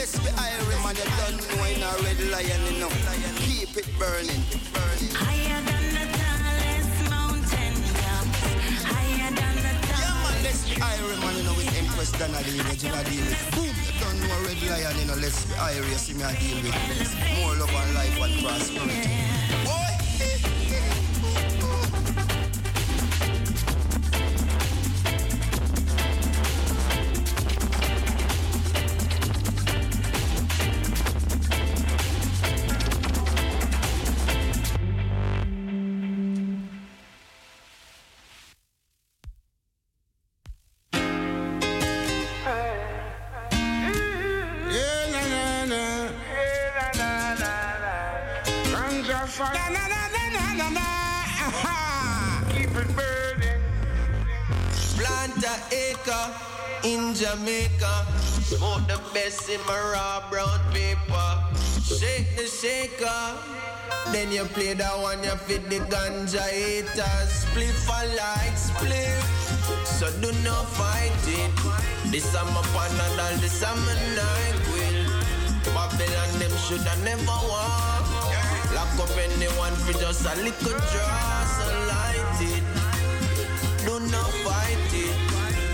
let's be iron, man. You don't know in a red lion, you know. Keep it burning. Higher than the tallest mountain tops. Higher than the tallest. Yeah, man, let's be iron, man. You know, with Empress with you, deal with. Boom, you don't know a red lion, you know. Let's be iron, you see me, I deal with. More love and life and prosperity. Yeah, fit the ganja haters. Spliff a like spliff. So do not fight it. This is my panadol, this is my NyQuil. Babylon, them shoulda never walk. Lock up anyone for just a little draw, so light it. Do not fight it.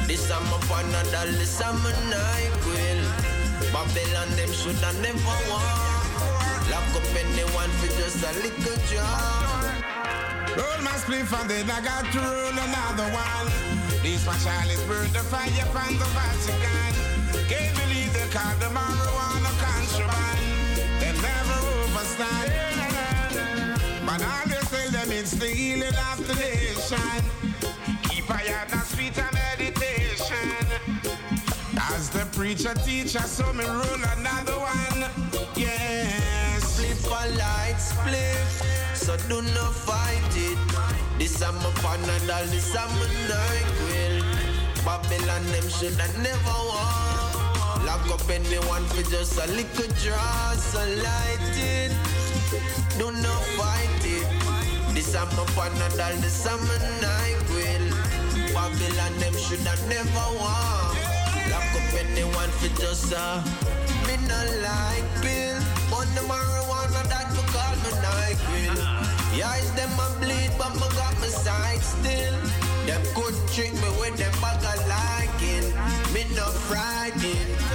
This is my panadol, this is my NyQuil. Babylon, them shoulda never walk. Lock up anyone for just a little job. Roll my spliff and then I got to roll another one. This my Charlie's burn the fire from the Vatican. Can't believe they call the marijuana contraband. They never overstand. But all they tell them it's the healing of the nation. Keep a yard and sweet and meditation. As the preacher teacher, so me roll another one. Yes. A light spliff, so do not fight it. This is my panadol, this is my NyQuil. Babylon, them shoulda never walk. Lock up anyone for just a little draw, so light it. Do not fight it. This is my panadol, this is my NyQuil. Babylon, them shoulda never walk. Lock up anyone for just a me not like pill, but the Yeah, it's them a bleed, but me got my sight still. Them could trick me with them bag of liking. Me not frightened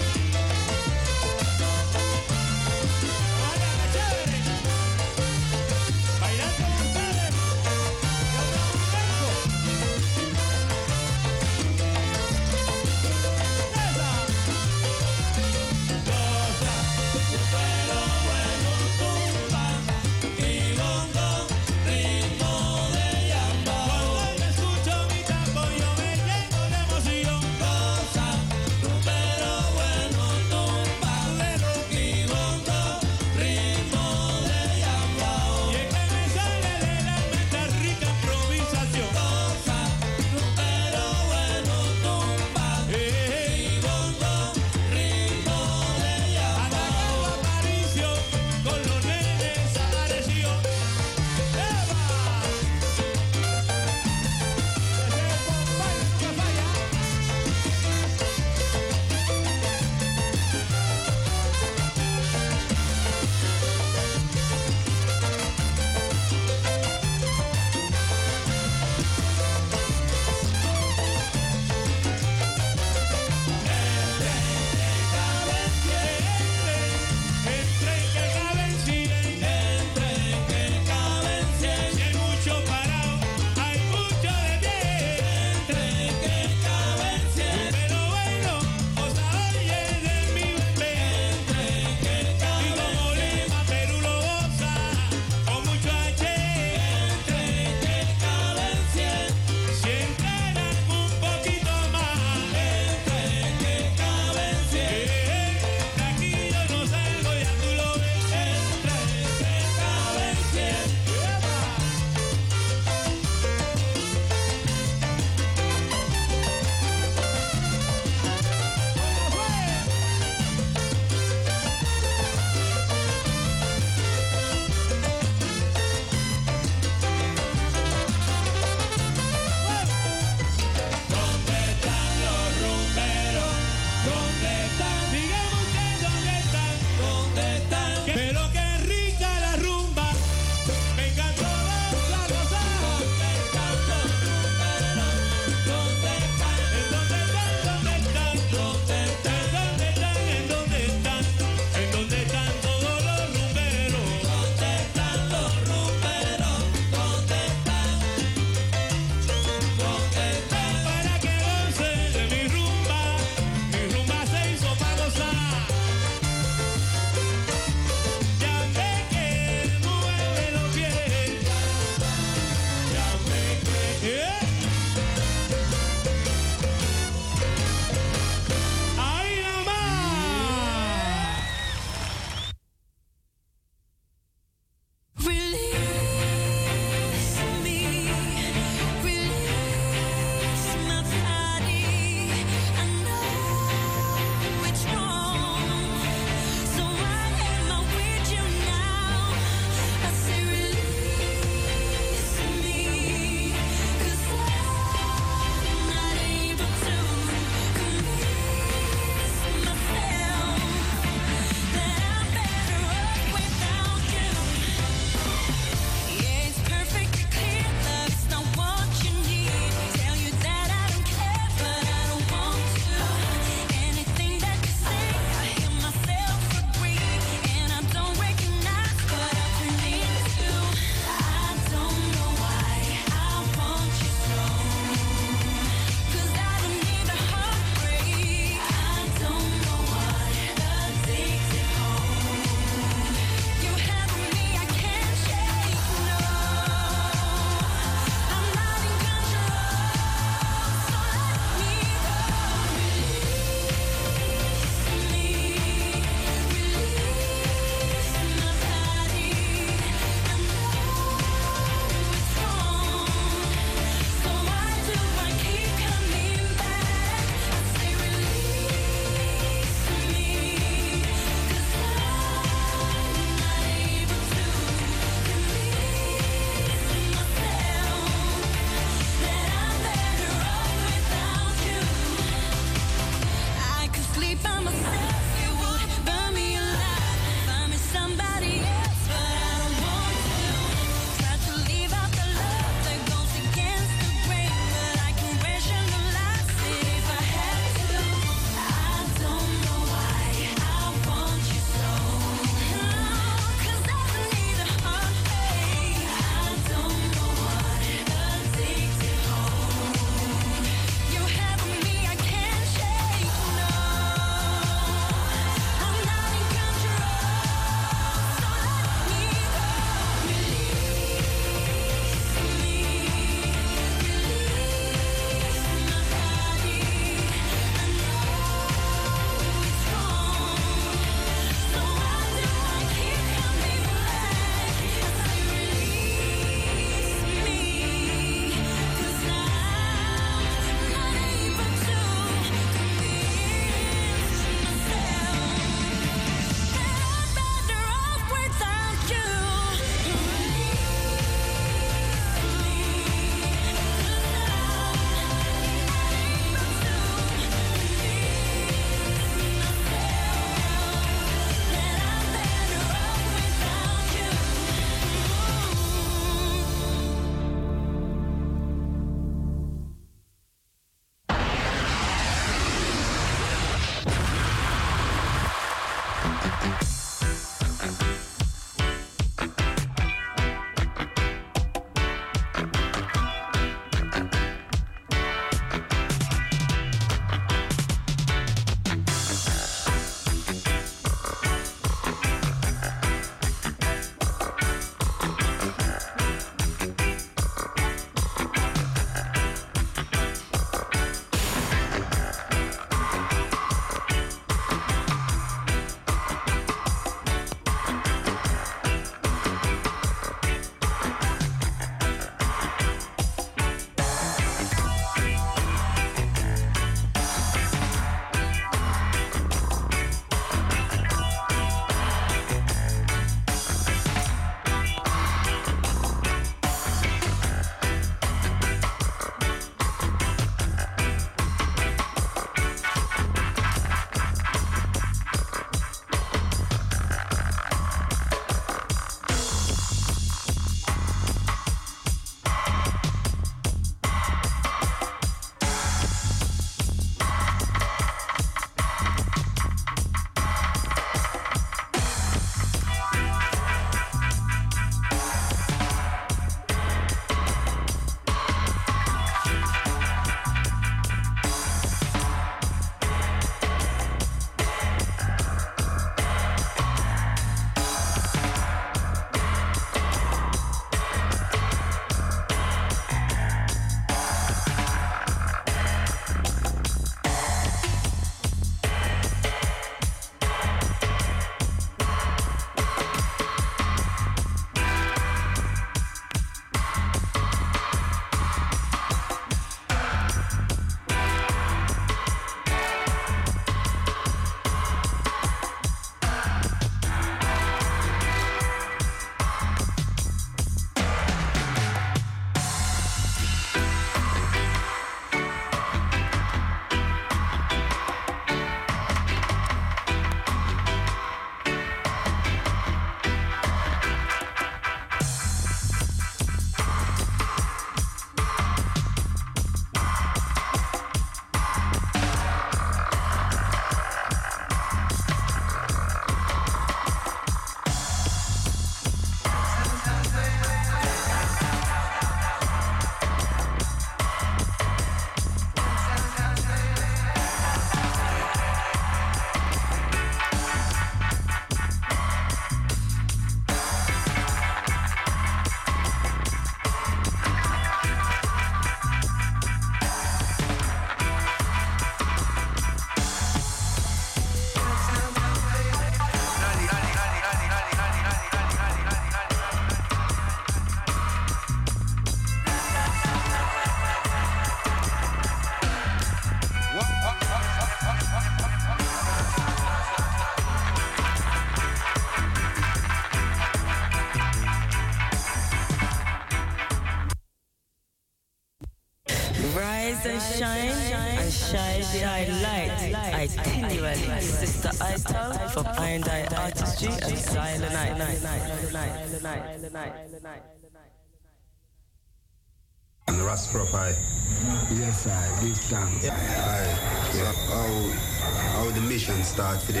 Yes, I give thanks. Aye. So how, how the mission start for the,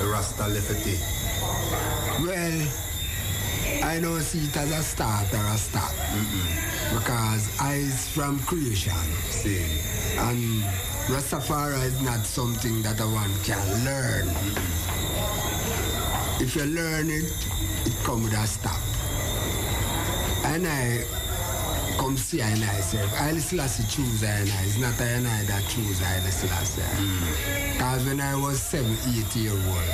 the Rasta Lefty? Well, I don't see it as a start or a stop. Because I is from creation. See. And Rastafari is not something that a one can learn. If you learn it, it come with a stop. And I come see I and I say, I Selassie choose I and I. It's not I and I that choose I Selassie. Hmm. Because when I was seven, eight year old,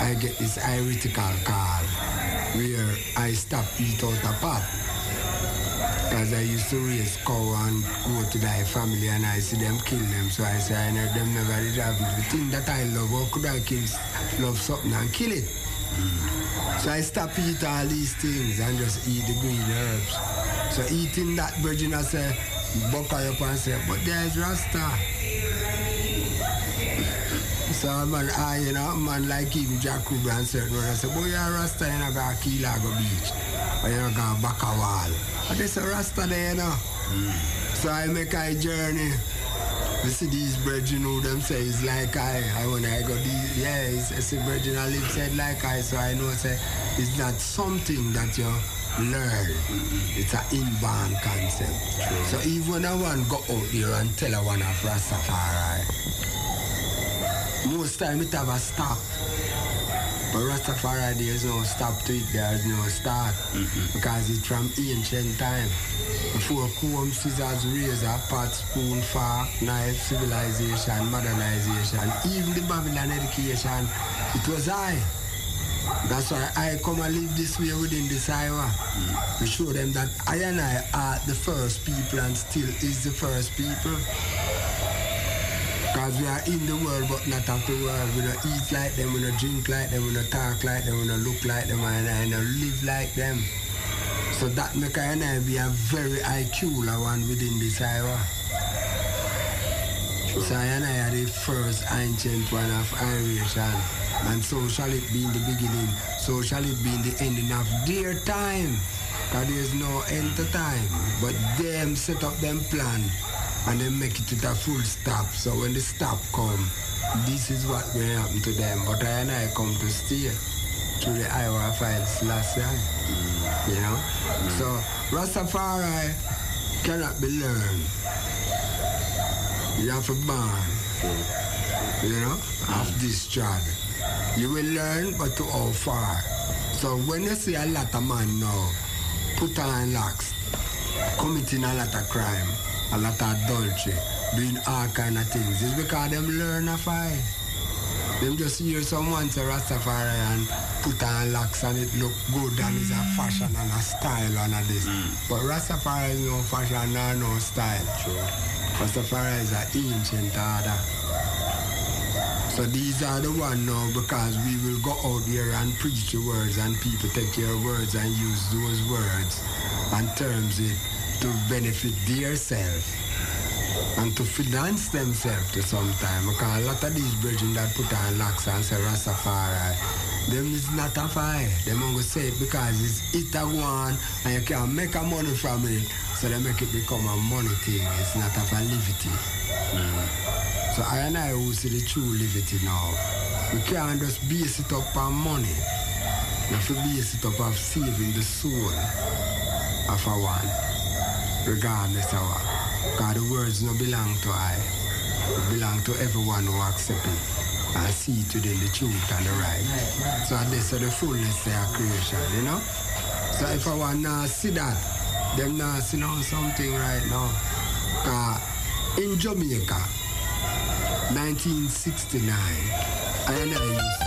I get this heretical call where I stop eat out a pop. Because I used to raise cow and go to thy family and I see them kill them. So I say, I know them never did have it. The thing that I love, how could I kill, love something and kill it? Hmm. So I stop eat all these things and just eat the green herbs. So eating that virgin, I say, buck her up and say, but there's Rasta. So man, I, you know, man like even Jack Ruby and certain one, I say, boy, you're Rasta, you're not going to kill Lago Beach. Or you're not going to back a wall. But there's a Rasta there, you know. So I make a journey. You see these brethren who them say it's like I. I when I go these, yeah, it's, it's a brethren I live said like I, so I know say it's not something that you learn. It's an inborn concept. So even when I want go out there and tell a one of Rastafari, most time it have a stop. But Rastafari there's no stop to it, there's no start. Mm-hmm. Because it's from ancient time. Before comb, scissors, razor, pot, spoon, fork, knife, civilization, modernization, even the Babylon education, it was I. That's why I come and live this way within this Iowa. To show them that I and I are the first people and still is the first people. Because we are in the world but not of the world. We don't eat like them, we don't drink like them, we don't talk like them, we don't look like them, and I don't live like them. So that make I and I be a very IQ one within this Iowa. So I and I are the first ancient one of Irish and, and so shall it be in the beginning, so shall it be in the ending of their time. Because there is no end to time. But them set up them plan and they make it to a full stop. So when the stop come, this is what will happen to them. But I and I come to stay through the Iowa files last year. You know? So Rastafari cannot be learned. You have to born. You know? Of this child. You will learn, but to how far. So when you see a lot of man now put on locks, committing a lot of crime, a lot of adultery, doing all kind of things, it's because them learn a fight. Them just hear someone say Rastafari and put on locks and it look good and it's a mm. fashion and a style and a this. Mm. But Rastafari is no fashion nor no style. True. Rastafari is an ancient order. So these are the one now because we will go out there and preach the words and people take your words and use those words and terms it to benefit themselves and to finance themselves to some time. Because a lot of these brethren that put on locks and say Rastafari, them is not a fight. Them only say it because it's it a one and you can make a money from it. So they make it become a money thing. It's not a validity. Mm. So I and I who see the true liberty now. We can't just base it up on money. We have to base it up of saving the soul of our one, regardless of what. Because the words no belong to I. It belong to everyone who accept it and see within the truth and the right. So this is the fullness of creation, you know? So if I want to see that, them not see now something right now. 'Cause in Jamaica, 1969, I and I used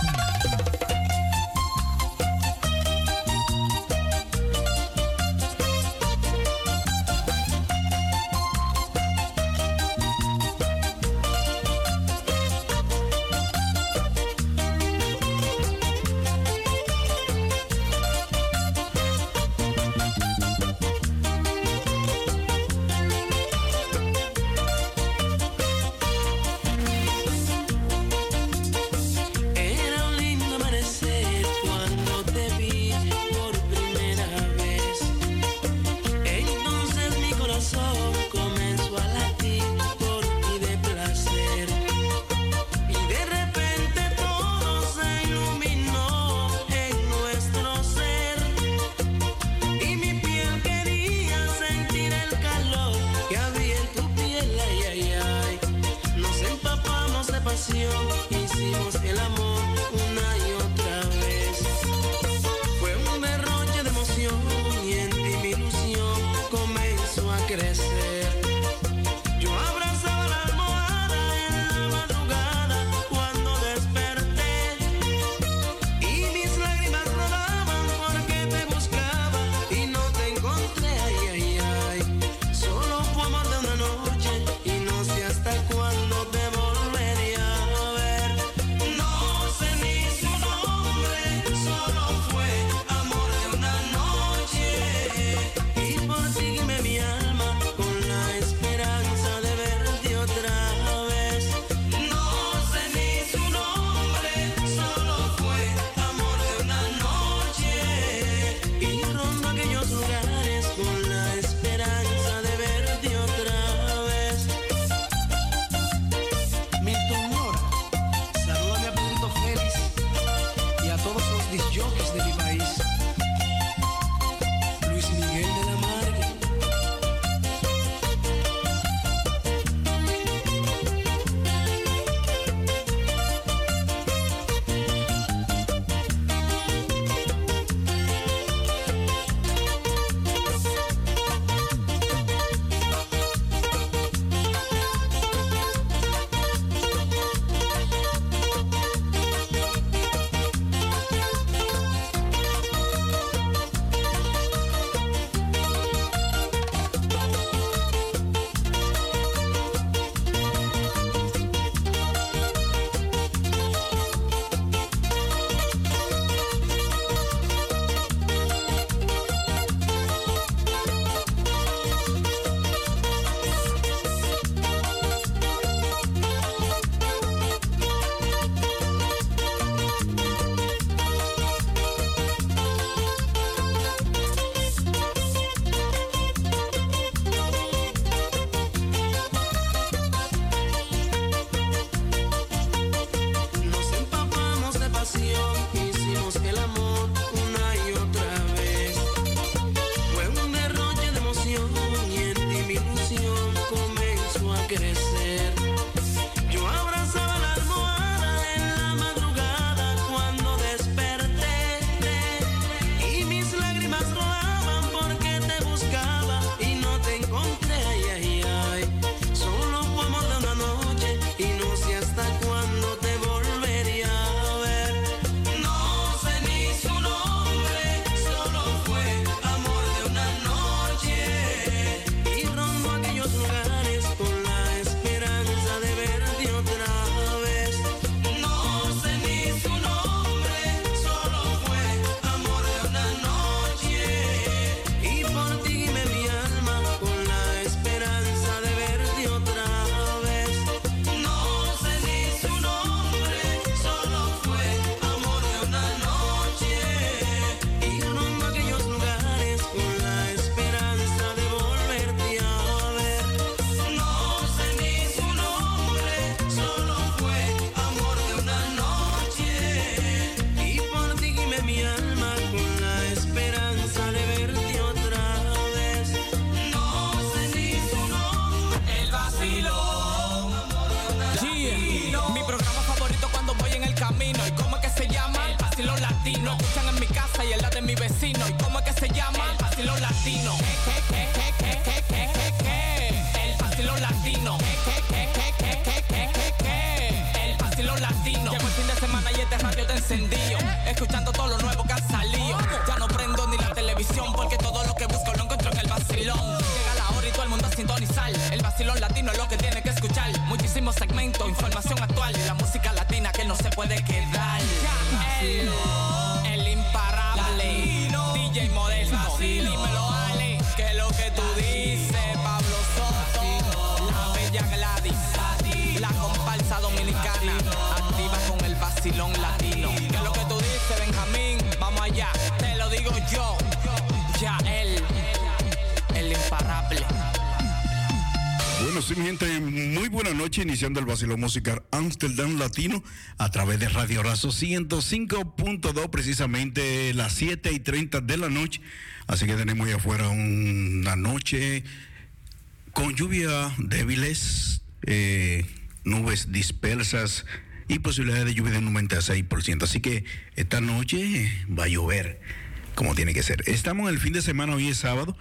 Asilo Musical Amsterdam Latino a través de Radio Razo 105.2, precisamente las 7 y 30 de la noche. Así que tenemos ahí afuera una noche con lluvia débiles, eh, nubes dispersas y posibilidades de lluvia de un 96%. Así que esta noche va a llover como tiene que ser. Estamos en el fin de semana, hoy es sábado,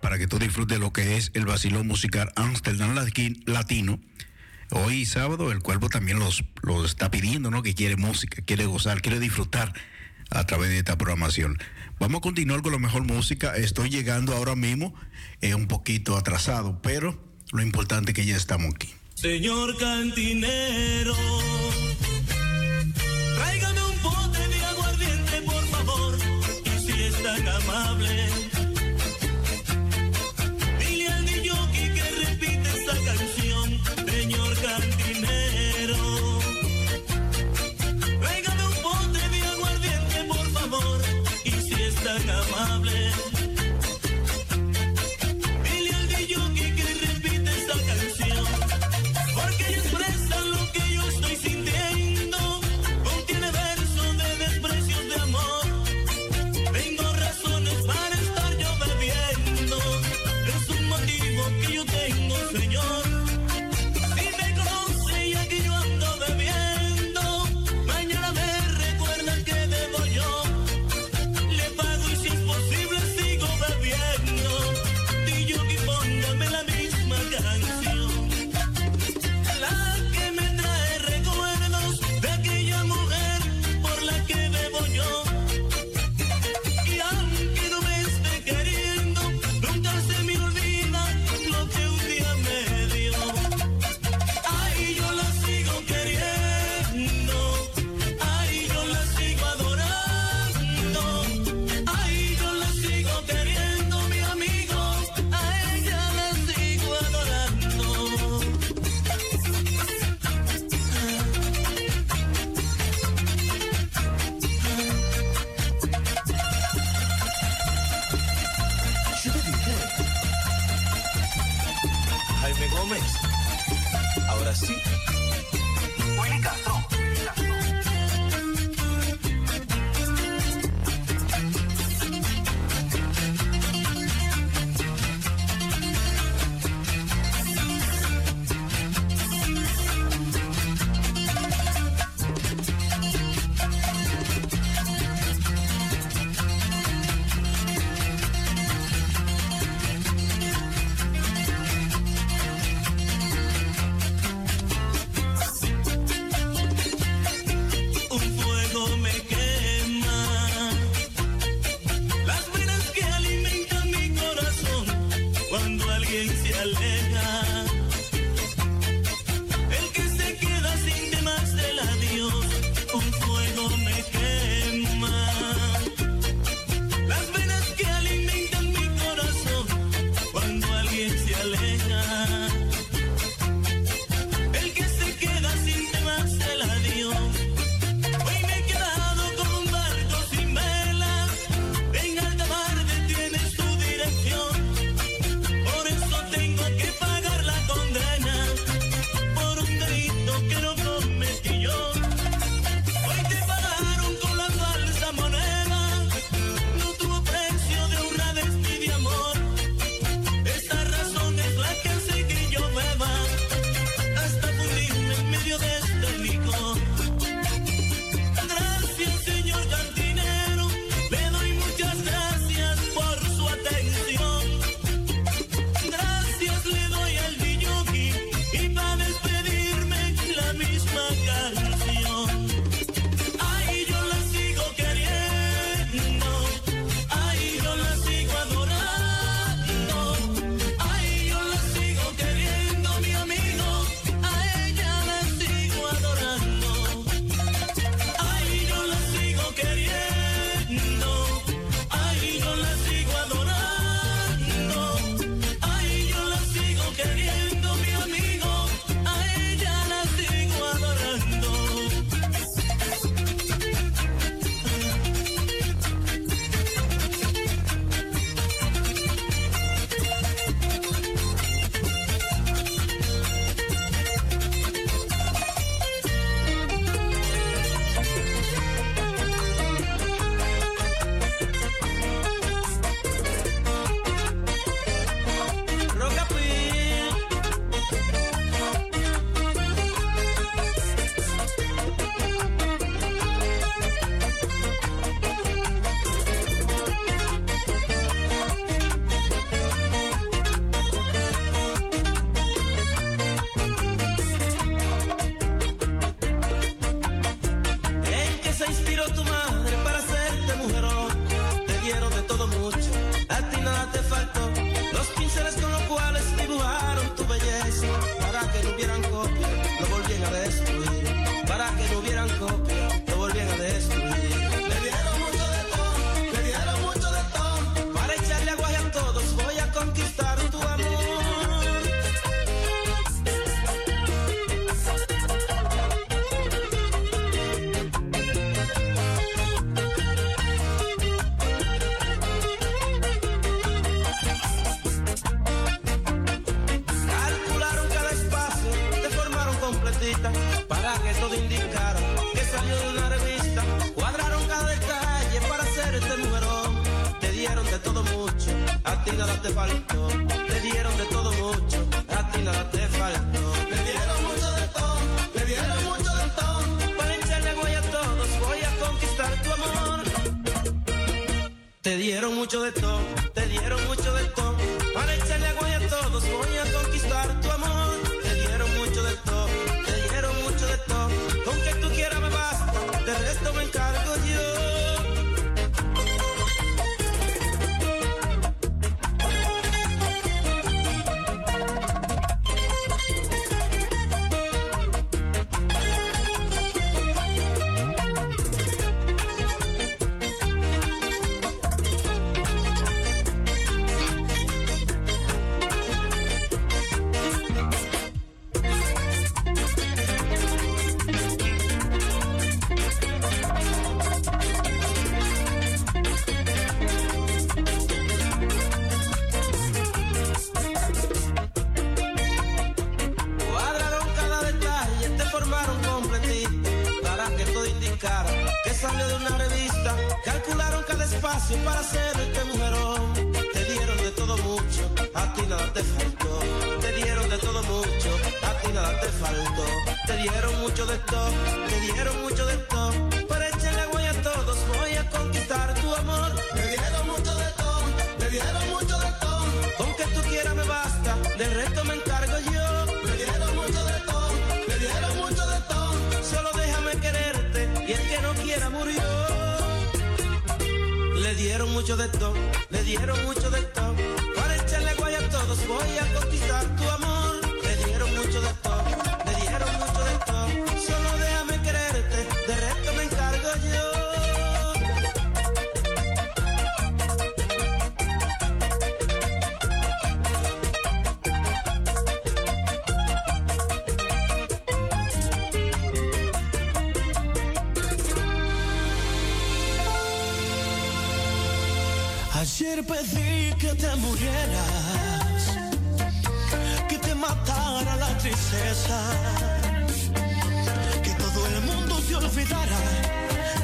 para que tú disfrutes lo que es el vacilón musical Amsterdam Latino Hoy sábado el cuerpo también los, los está pidiendo, ¿no? Que quiere música, quiere gozar, quiere disfrutar a través de esta programación. Vamos a continuar con la mejor música. Estoy llegando ahora mismo eh, un poquito atrasado, pero lo importante es que ya estamos aquí. Señor cantinero. mix. A ti nada te faltó. Te dieron de todo mucho, a ti nada te faltó. Le dieron mucho de todo, le dieron mucho de todo. Para echarle agua a todos, voy a conquistar tu amor. Te dieron mucho de todo, dieron mucho de todo, le dieron mucho de todo. Para echarle agua a todos voy a conquistar tu que te murieras, que te matara la tristeza, que todo el mundo te olvidara,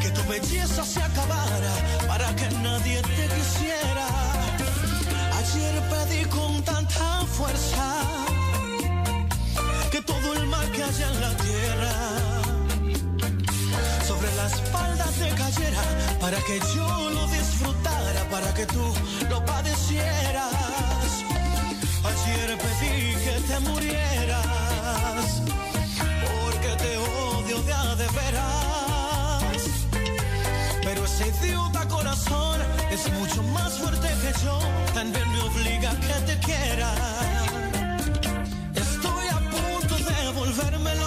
que tu belleza se acabara para que nadie te quisiera. Ayer pedí con tanta fuerza que todo el mal que haya en la tierra sobre la espalda te cayera para que yo lo disfrutara, para que tú lo Ayer pedí que te murieras, porque te odio de a de veras. Pero ese idiota corazón es mucho más fuerte que yo, también me obliga a que te quiera. Estoy a punto de volverme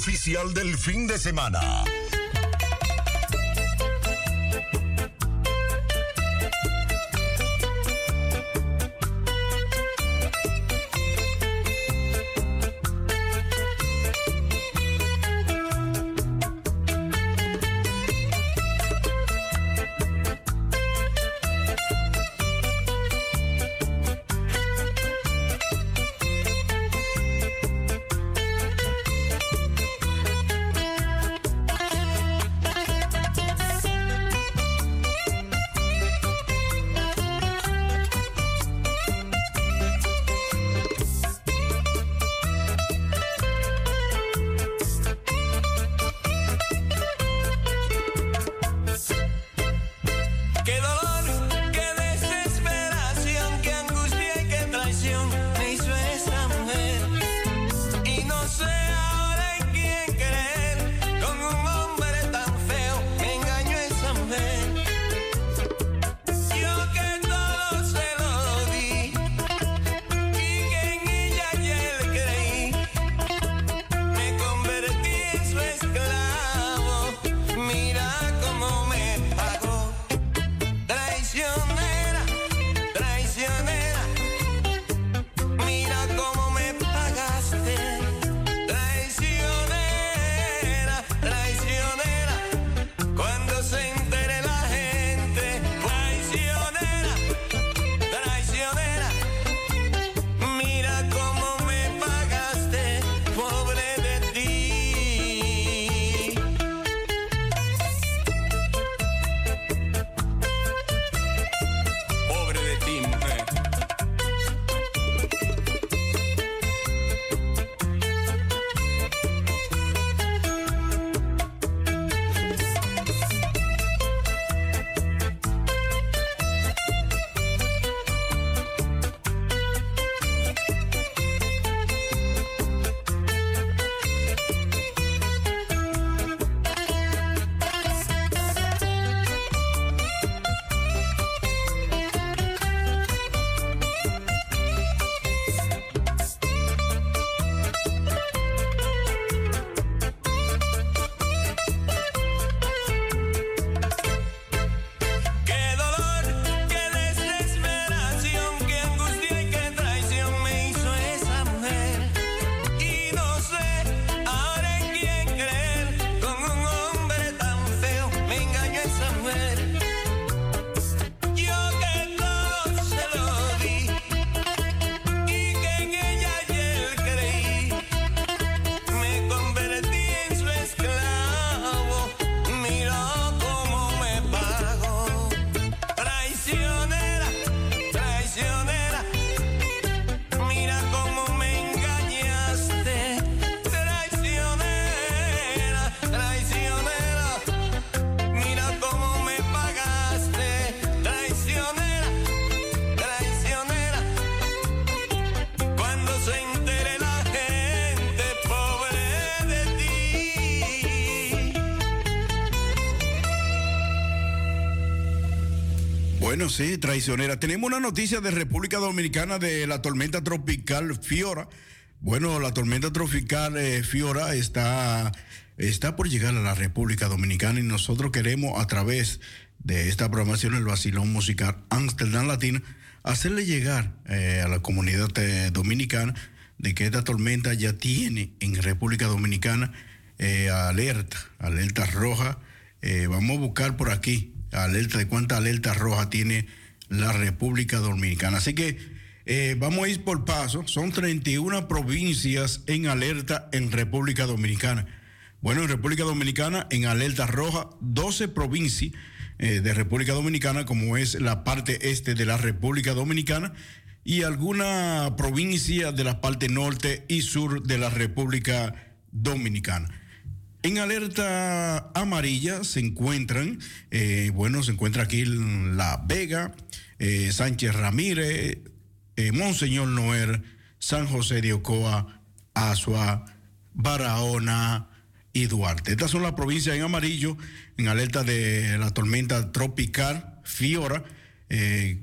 oficial del fin de semana. Sí, traicionera. Tenemos una noticia de República Dominicana de la tormenta tropical Fiora. Bueno, la tormenta tropical eh, Fiora está está por llegar a la República Dominicana y nosotros queremos a través de esta programación, el vacilón musical Amsterdam Latina, hacerle llegar eh, a la comunidad eh, dominicana de que esta tormenta ya tiene en República Dominicana alerta, alerta roja. Vamos a buscar por aquí alerta de cuánta alerta roja tiene la República Dominicana. Así que eh, vamos a ir por paso. Son 31 provincias en alerta en República Dominicana. Bueno, en República Dominicana, en alerta roja, 12 provincias eh, de República Dominicana, como es la parte este de la República Dominicana, y alguna provincia de la parte norte y sur de la República Dominicana. En alerta amarilla se encuentran, eh, bueno, se encuentra aquí La Vega, eh, Sánchez Ramírez, eh, Monseñor Noer, San José de Ocoa, Asua, Barahona y Duarte. Estas son las provincias en amarillo, en alerta de la tormenta tropical Fiora,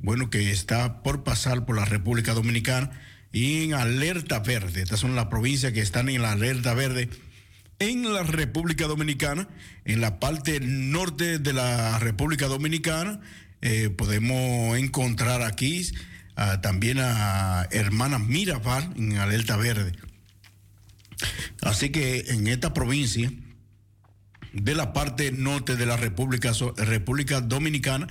bueno, que está por pasar por la República Dominicana, y en alerta verde. Estas son las provincias que están en la alerta verde en la República Dominicana, en la parte norte de la República Dominicana, eh, podemos encontrar aquí ah, también a hermana Mirabal en alerta verde. Así que en esta provincia de la parte norte de la República, República Dominicana,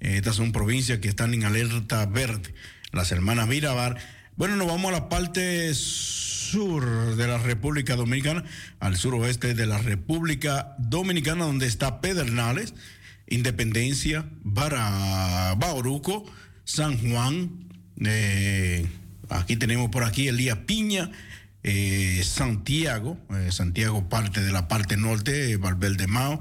eh, estas son provincias que están en alerta verde. Las hermanas Mirabal. Bueno, nos vamos a la parte sur de la República Dominicana, al suroeste de la República Dominicana, donde está Pedernales, Independencia, Bara- Bauruco, San Juan, eh, aquí tenemos por aquí Elías Piña, eh, Santiago, eh, Santiago parte de la parte norte, Valverde Mao,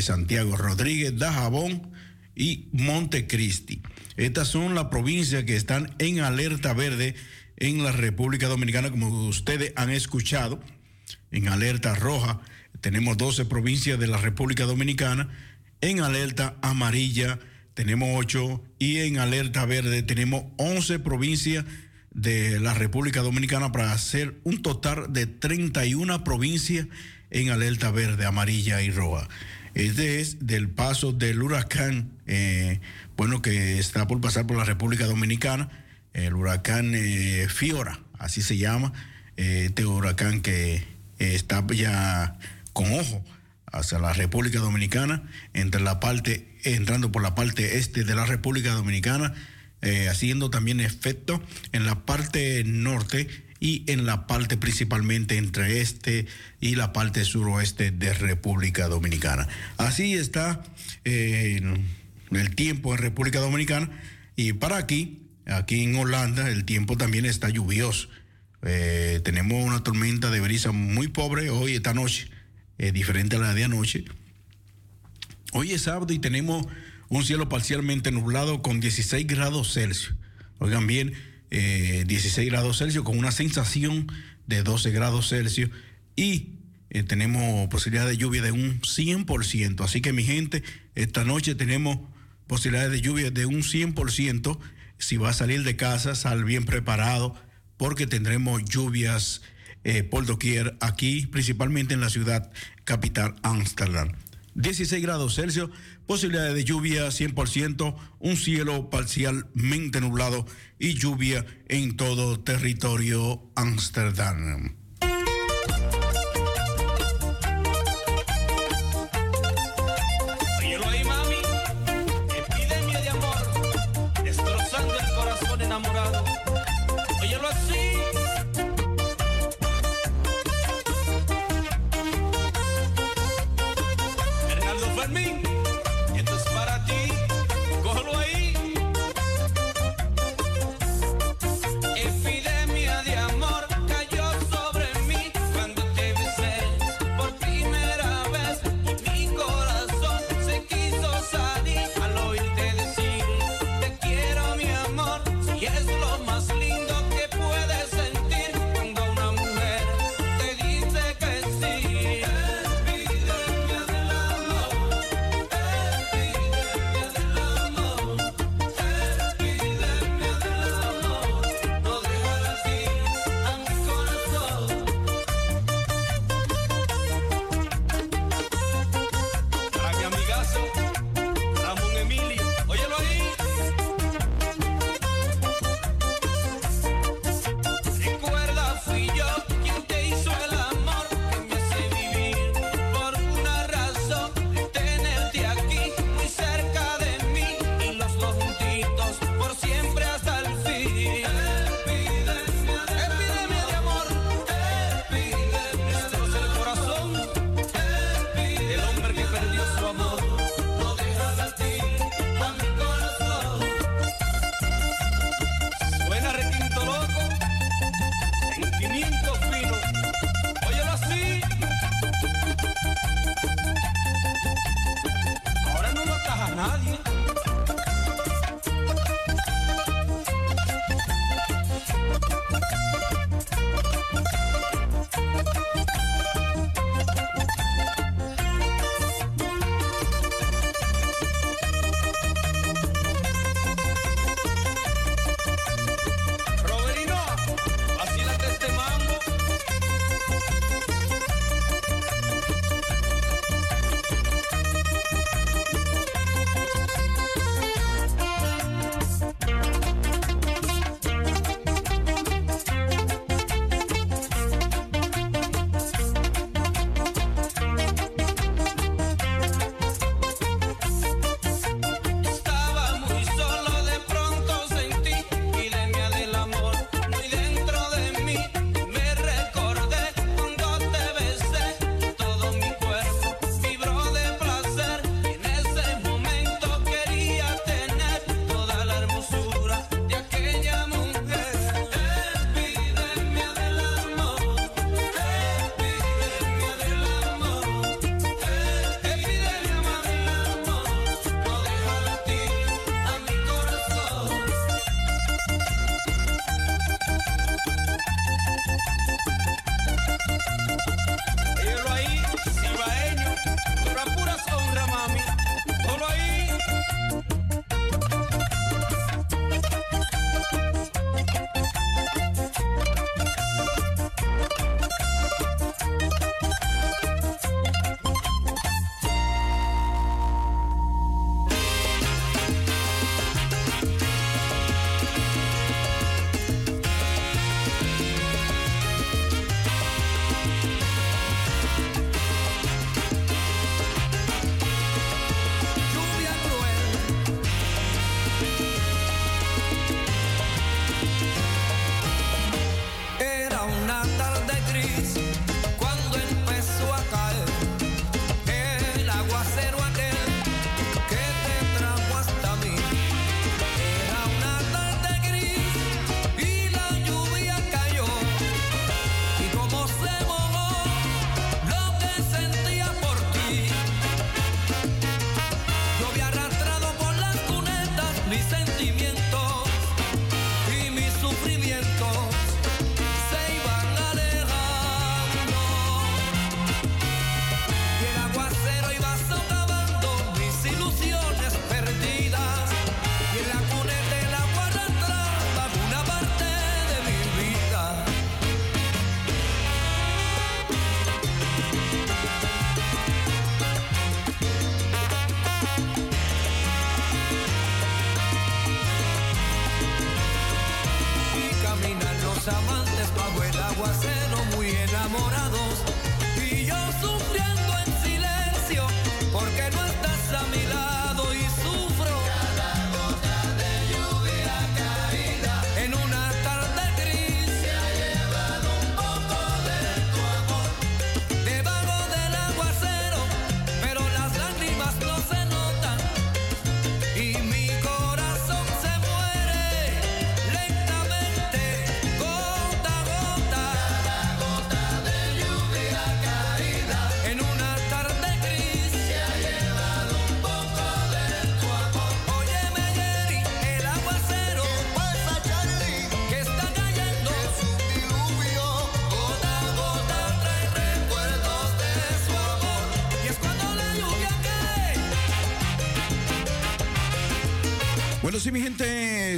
Santiago Rodríguez, Dajabón y Montecristi. Estas son las provincias que están en alerta verde en la República Dominicana, como ustedes han escuchado, en alerta roja. Tenemos 12 provincias de la República Dominicana, en alerta amarilla tenemos 8 y en alerta verde tenemos 11 provincias de la República Dominicana para hacer un total de 31 provincias en alerta verde, amarilla y roja. Este es del paso del huracán, eh, bueno, que está por pasar por la República Dominicana, el huracán eh, Fiora, así se llama, eh, este huracán que eh, está ya con ojo hacia la República Dominicana, entre la parte, entrando por la parte este de la República Dominicana, haciendo también efecto en la parte norte y en la parte principalmente entre este y la parte suroeste de República Dominicana. Así está el tiempo en República Dominicana y para aquí, aquí en Holanda, el tiempo también está lluvioso. Eh, tenemos una tormenta de brisa muy pobre hoy, esta noche, eh, diferente a la de anoche. Hoy es sábado y tenemos un cielo parcialmente nublado con 16 grados Celsius. Oigan bien, eh, 16 grados Celsius con una sensación de 12 grados Celsius y eh, tenemos posibilidad de lluvia de un 100%. Así que mi gente, esta noche tenemos posibilidades de lluvia de un 100%. Si va a salir de casa, sal bien preparado porque tendremos lluvias eh, por doquier aquí, principalmente en la ciudad capital Ámsterdam. 16 grados Celsius, posibilidades de lluvia 100%, un cielo parcialmente nublado y lluvia en todo territorio Ámsterdam.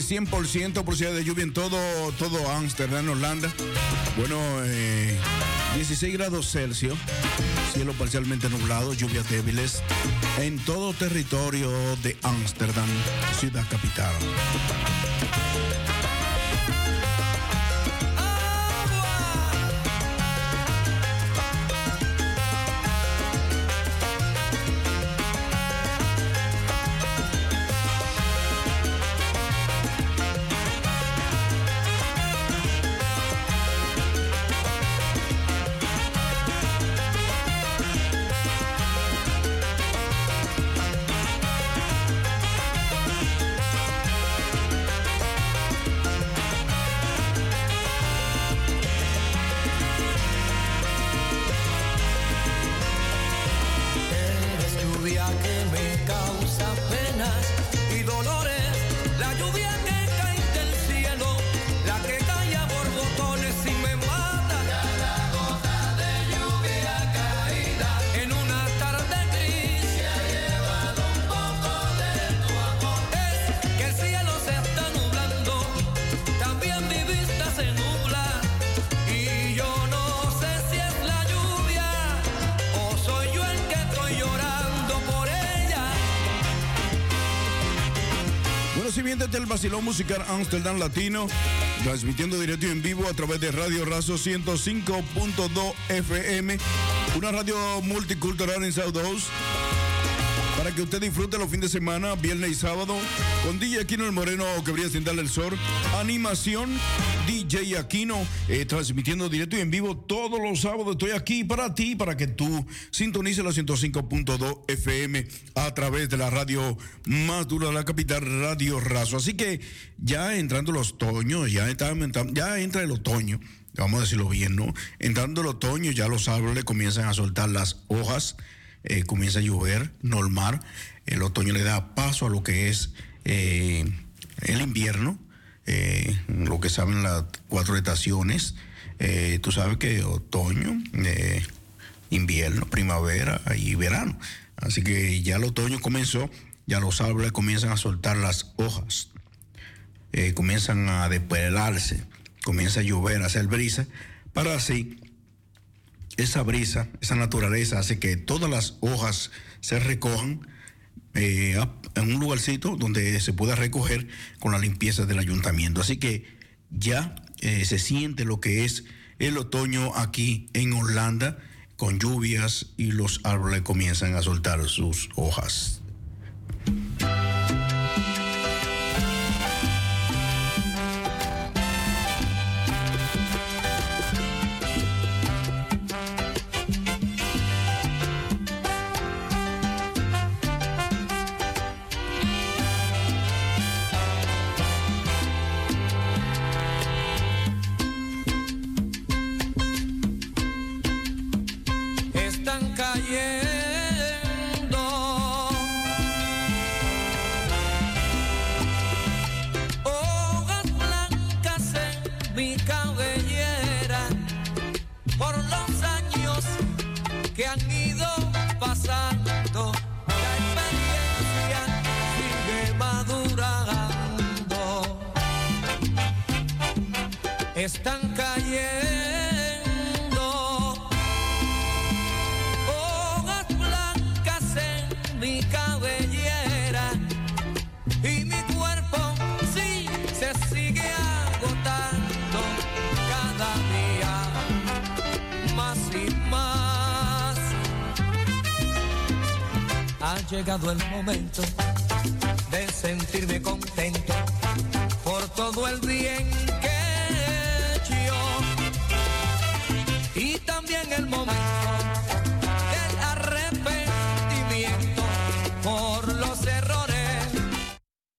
100% posibilidad de lluvia en todo, todo Ámsterdam, Holanda. Bueno, eh, 16 grados Celsius, cielo parcialmente nublado, lluvias débiles en todo territorio de Ámsterdam, ciudad capital. Basilón Musical Amsterdam Latino, transmitiendo directo y en vivo a través de Radio Razo 105.2 FM, una radio multicultural en South que usted disfrute los fines de semana, viernes y sábado, con DJ Aquino el Moreno que brilla sin el sol, animación, DJ Aquino, eh, transmitiendo directo y en vivo todos los sábados. Estoy aquí para ti, para que tú sintonices la 105.2 FM a través de la radio más dura de la capital, Radio Razo. Así que ya entrando los otoños, ya, está- ya entra el otoño. Vamos a decirlo bien, ¿no? Entrando el otoño, ya los árboles comienzan a soltar las hojas, eh, comienza a llover, normal. El otoño le da paso a lo que es eh, el invierno, eh, lo que saben las cuatro estaciones. Tú sabes que otoño, invierno, primavera y verano. Así que ya el otoño comenzó, ya los árboles comienzan a soltar las hojas, comienzan a despelarse, comienza a llover, a hacer brisa, para así esa brisa, esa naturaleza hace que todas las hojas se recojan eh, en un lugarcito donde se pueda recoger con la limpieza del ayuntamiento. Así que ya eh, se siente lo que es el otoño aquí en Holanda con lluvias y los árboles comienzan a soltar sus hojas.